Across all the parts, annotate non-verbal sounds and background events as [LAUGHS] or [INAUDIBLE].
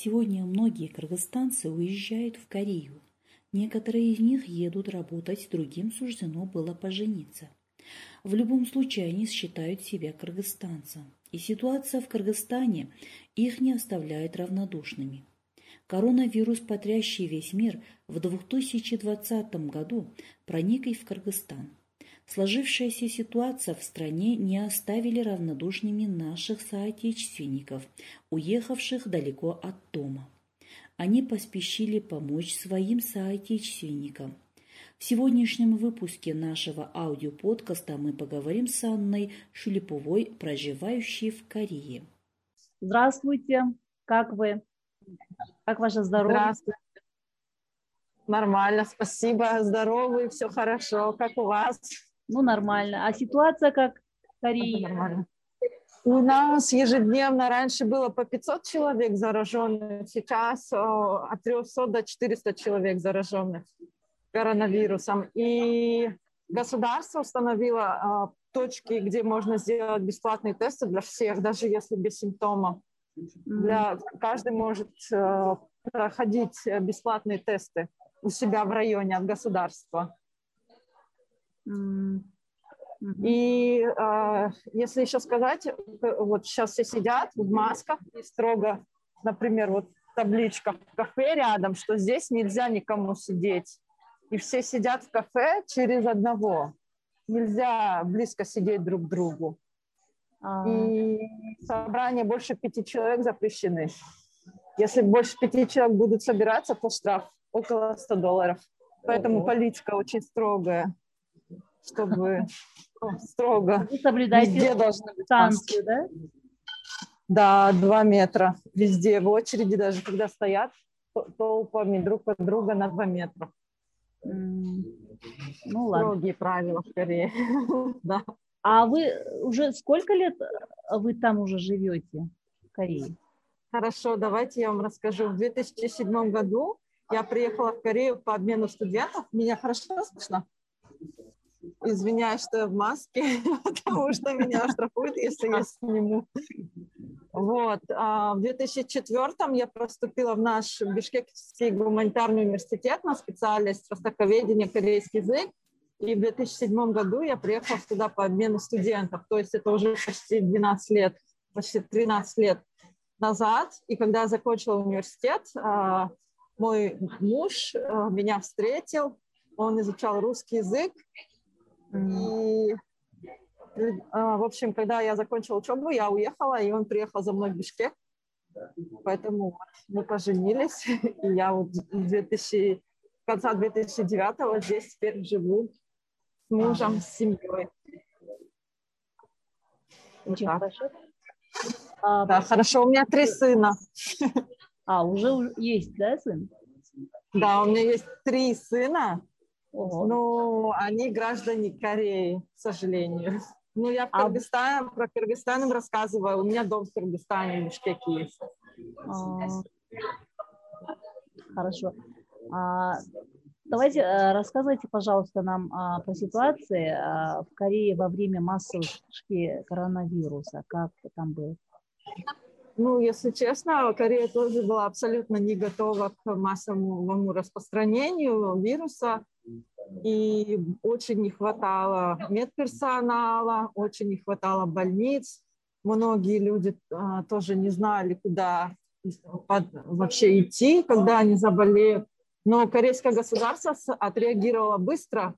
Сегодня многие кыргызстанцы уезжают в Корею. Некоторые из них едут работать, другим суждено было пожениться. В любом случае они считают себя кыргызстанцем, и ситуация в Кыргызстане их не оставляет равнодушными. Коронавирус, потрясший весь мир, в 2020 году проник и в Кыргызстан. Сложившаяся ситуация в стране не оставили равнодушными наших соотечественников, уехавших далеко от дома. Они поспешили помочь своим соотечественникам. В сегодняшнем выпуске нашего аудиоподкаста мы поговорим с Анной Шулиповой, проживающей в Корее. Здравствуйте, как вы? Как ваше здоровье? Здравствуйте. Нормально, спасибо, здоровый, все хорошо. Как у вас? Ну, нормально. А ситуация как? Нормально. У нас ежедневно раньше было по 500 человек зараженных, сейчас от 300 до 400 человек зараженных коронавирусом. И государство установило точки, где можно сделать бесплатные тесты для всех, даже если без симптомов. Для, каждый может э, проходить бесплатные тесты у себя в районе от государства. И э, если еще сказать, вот сейчас все сидят в масках и строго, например, вот табличка в кафе рядом, что здесь нельзя никому сидеть. И все сидят в кафе через одного. Нельзя близко сидеть друг к другу. А... И собрания больше пяти человек запрещены. Если больше пяти человек будут собираться, то штраф около 100 долларов. Поэтому Ого. политика очень строгая, чтобы [LAUGHS] строго. Вы соблюдаете Везде должны быть станцию, да? Да, два метра. Везде, в очереди даже, когда стоят толпами друг от друга на два метра. Ну ладно. Строгие правила скорее. [LAUGHS] да. А вы уже сколько лет вы там уже живете, в Корее? Хорошо, давайте я вам расскажу. В 2007 году я приехала в Корею по обмену студентов. Меня хорошо слышно? Извиняюсь, что я в маске, [LAUGHS] потому что меня штрафуют, если я сниму. Вот. В 2004 я поступила в наш Бишкекский гуманитарный университет на специальность востоковедение, корейский язык. И в 2007 году я приехала сюда по обмену студентов. То есть это уже почти 12 лет, почти 13 лет назад. И когда я закончила университет, мой муж меня встретил, он изучал русский язык, и, а, в общем, когда я закончила учебу, я уехала, и он приехал за мной в Бишкек. Поэтому мы поженились, [LAUGHS] и я вот в 2000, конца 2009 здесь теперь живу с мужем, с семьей. Очень вот хорошо. А, да, хорошо, у меня три сына. А, уже есть, да, сын? Да, у меня есть три сына, Ну, они граждане Кореи, к сожалению. Ну, я в а... Кыргызстане, про Кыргызстан им рассказываю. У меня дом в Кыргызстане, в Бишкеке есть. Хорошо. Давайте э, рассказывайте, пожалуйста, нам про ситуации в Корее во время массовой вспышки коронавируса. Как там было? Ну, если честно, Корея тоже была абсолютно не готова к массовому распространению вируса. И очень не хватало медперсонала, очень не хватало больниц. Многие люди а, тоже не знали, куда под, вообще идти, когда они заболеют. Но корейское государство отреагировало быстро,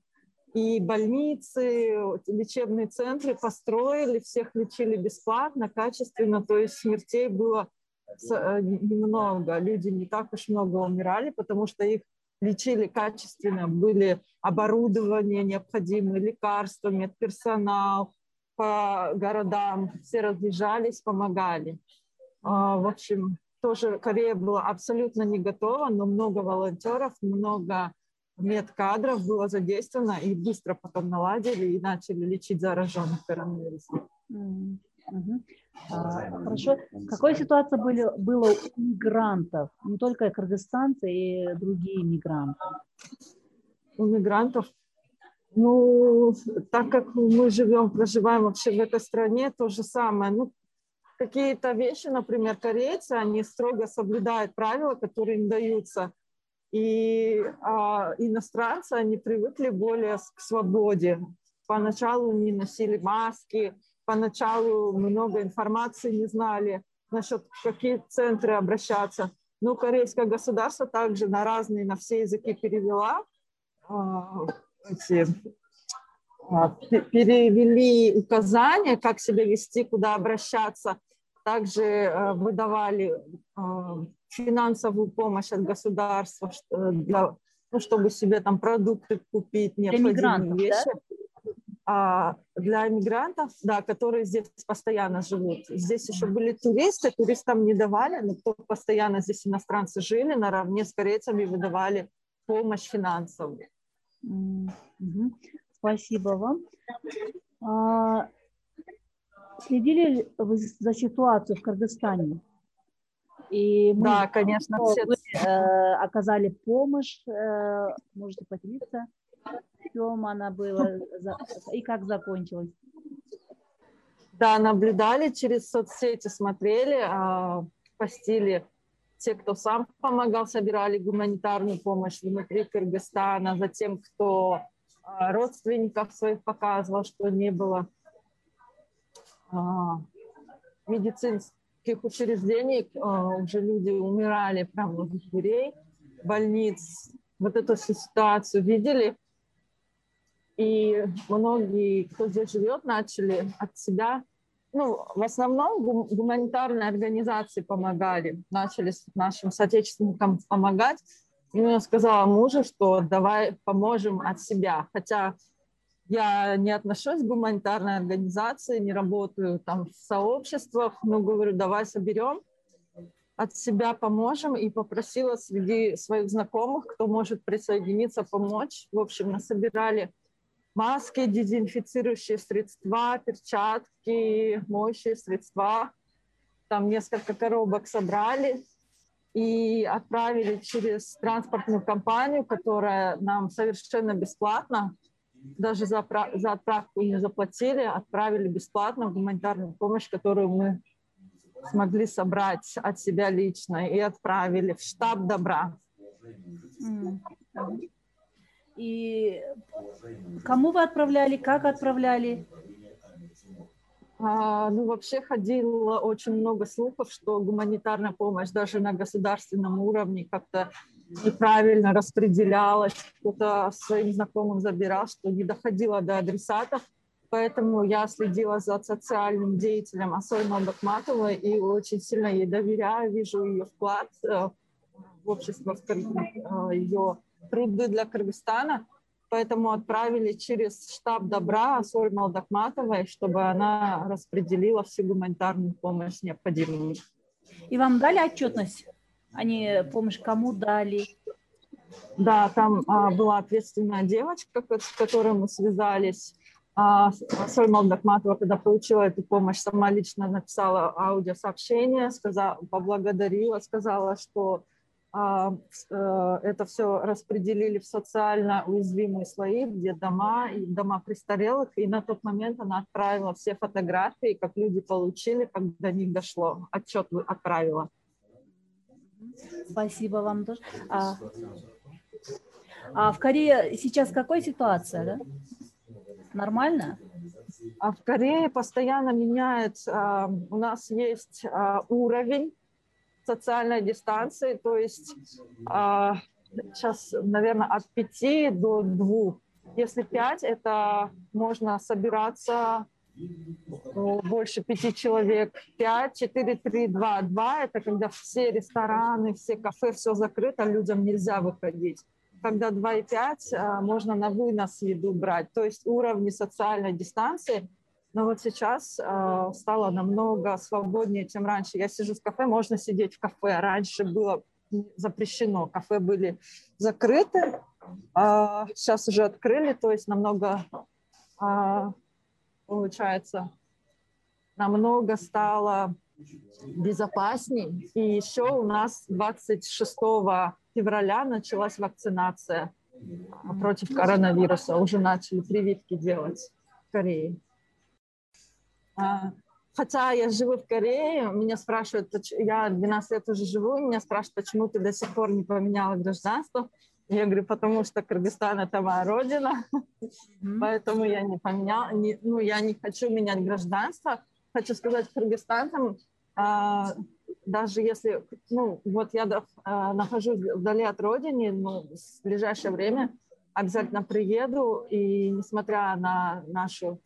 и больницы, лечебные центры построили, всех лечили бесплатно, качественно, то есть смертей было э, немного, люди не так уж много умирали, потому что их лечили качественно, были оборудование необходимые, лекарства, медперсонал по городам, все разъезжались, помогали. В общем, тоже Корея была абсолютно не готова, но много волонтеров, много медкадров было задействовано и быстро потом наладили и начали лечить зараженных коронавирусом. А, хорошо. Какая ситуация были, была у мигрантов? Не только кыргызстанцы и другие мигранты. У мигрантов ну, так как мы живем, проживаем вообще в этой стране, то же самое. Ну, какие-то вещи, например, корейцы, они строго соблюдают правила, которые им даются. И а, иностранцы, они привыкли более к свободе. Поначалу не носили маски, поначалу много информации не знали насчет какие центры обращаться. Но корейское государство также на разные, на все языки перевела эти перевели указания, как себя вести, куда обращаться. Также а, выдавали финансовую помощь от государства, для, ну, чтобы себе там продукты купить, необходимые вещи. Да? А для иммигрантов, да, которые здесь постоянно живут. Здесь еще были туристы, туристам не давали, но кто постоянно здесь иностранцы жили, наравне с корейцами выдавали помощь финансовую. Спасибо вам. А, следили вы за ситуацией в Кыргызстане? И мы, да, конечно. Все... Вы э, оказали помощь, э, можете поделиться, чем она была и как закончилась? Да, наблюдали через соцсети, смотрели, постили те, кто сам помогал, собирали гуманитарную помощь внутри Кыргызстана, затем, кто родственников своих показывал, что не было медицинских учреждений, уже люди умирали прямо в дверей больниц. Вот эту ситуацию видели. И многие, кто здесь живет, начали от себя ну, в основном гуманитарные организации помогали, начали нашим соотечественникам помогать. И я сказала мужу, что давай поможем от себя. Хотя я не отношусь к гуманитарной организации, не работаю там в сообществах, но говорю, давай соберем, от себя поможем. И попросила среди своих знакомых, кто может присоединиться, помочь. В общем, насобирали маски, дезинфицирующие средства, перчатки, моющие средства. Там несколько коробок собрали и отправили через транспортную компанию, которая нам совершенно бесплатно, даже за, за отправку не заплатили, отправили бесплатно гуманитарную помощь, которую мы смогли собрать от себя лично и отправили в штаб добра. Mm. И кому вы отправляли, как отправляли? А, ну, вообще ходило очень много слухов, что гуманитарная помощь даже на государственном уровне как-то неправильно распределялась, кто-то своим знакомым забирал, что не доходило до адресатов. Поэтому я следила за социальным деятелем Асой Мамбакматовой и очень сильно ей доверяю, вижу ее вклад э, в общество, в ее труды для Кыргызстана, поэтому отправили через штаб добра Соль Малдакматовой, чтобы она распределила всю гуманитарную помощь необходимую. И вам дали отчетность? Они помощь кому дали? Да, там а, была ответственная девочка, с которой мы связались. А, Соль Малдакматова, когда получила эту помощь, сама лично написала аудиосообщение, сказала, поблагодарила, сказала, что это все распределили в социально уязвимые слои, где дома и дома престарелых. И на тот момент она отправила все фотографии, как люди получили, как до них дошло. Отчет отправила. Спасибо вам тоже. А, а в Корее сейчас какая ситуация, да? Нормально? А в Корее постоянно меняет. А, у нас есть уровень социальной дистанции, то есть а, сейчас, наверное, от 5 до 2. Если 5, это можно собираться больше пяти человек, 5, 4, 3, 2, 2 – это когда все рестораны, все кафе, все закрыто, людям нельзя выходить. Когда 2,5 а, можно на вынос еду брать. То есть уровни социальной дистанции – но вот сейчас э, стало намного свободнее, чем раньше. Я сижу в кафе, можно сидеть в кафе. Раньше было запрещено, кафе были закрыты, а сейчас уже открыли, то есть намного, а, получается, намного стало безопасней. И еще у нас 26 февраля началась вакцинация против коронавируса. Уже начали прививки делать в Корее. Хотя я живу в Корее, меня спрашивают, я 12 лет уже живу, меня спрашивают, почему ты до сих пор не поменяла гражданство. Я говорю, потому что Кыргызстан это моя родина, mm-hmm. поэтому я не поменяла, не, ну я не хочу менять гражданство. Хочу сказать кыргызстанцам, а, даже если, ну вот я а, нахожусь вдали от родины, ну в ближайшее время обязательно приеду и несмотря на нашу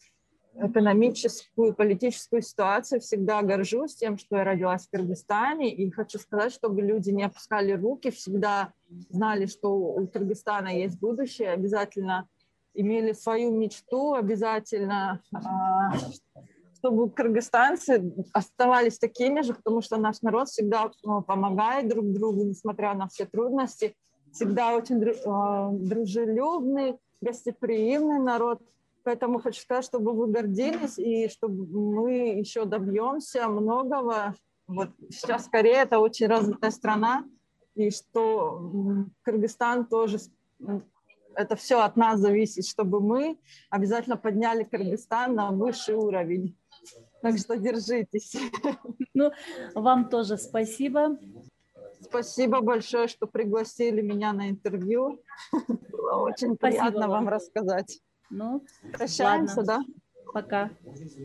экономическую, политическую ситуацию, всегда горжусь тем, что я родилась в Кыргызстане, и хочу сказать, чтобы люди не опускали руки, всегда знали, что у Кыргызстана есть будущее, обязательно имели свою мечту, обязательно, чтобы кыргызстанцы оставались такими же, потому что наш народ всегда помогает друг другу, несмотря на все трудности, всегда очень дружелюбный, гостеприимный народ – Поэтому хочу сказать, чтобы вы гордились и чтобы мы еще добьемся многого. Вот сейчас Корея это очень развитая страна, и что Кыргызстан тоже это все от нас зависит, чтобы мы обязательно подняли Кыргызстан на высший уровень. Так что держитесь. Ну, вам тоже спасибо. Спасибо большое, что пригласили меня на интервью. Было очень спасибо приятно вам. вам рассказать. Ну, Прощаемся, ладно. да? Пока.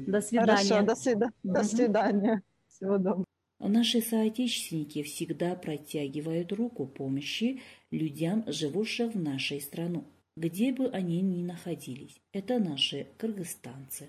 До свидания. Хорошо, до, свида... угу. до свидания. Всего доброго. Наши соотечественники всегда протягивают руку помощи людям, живущим в нашей стране, где бы они ни находились. Это наши кыргызстанцы.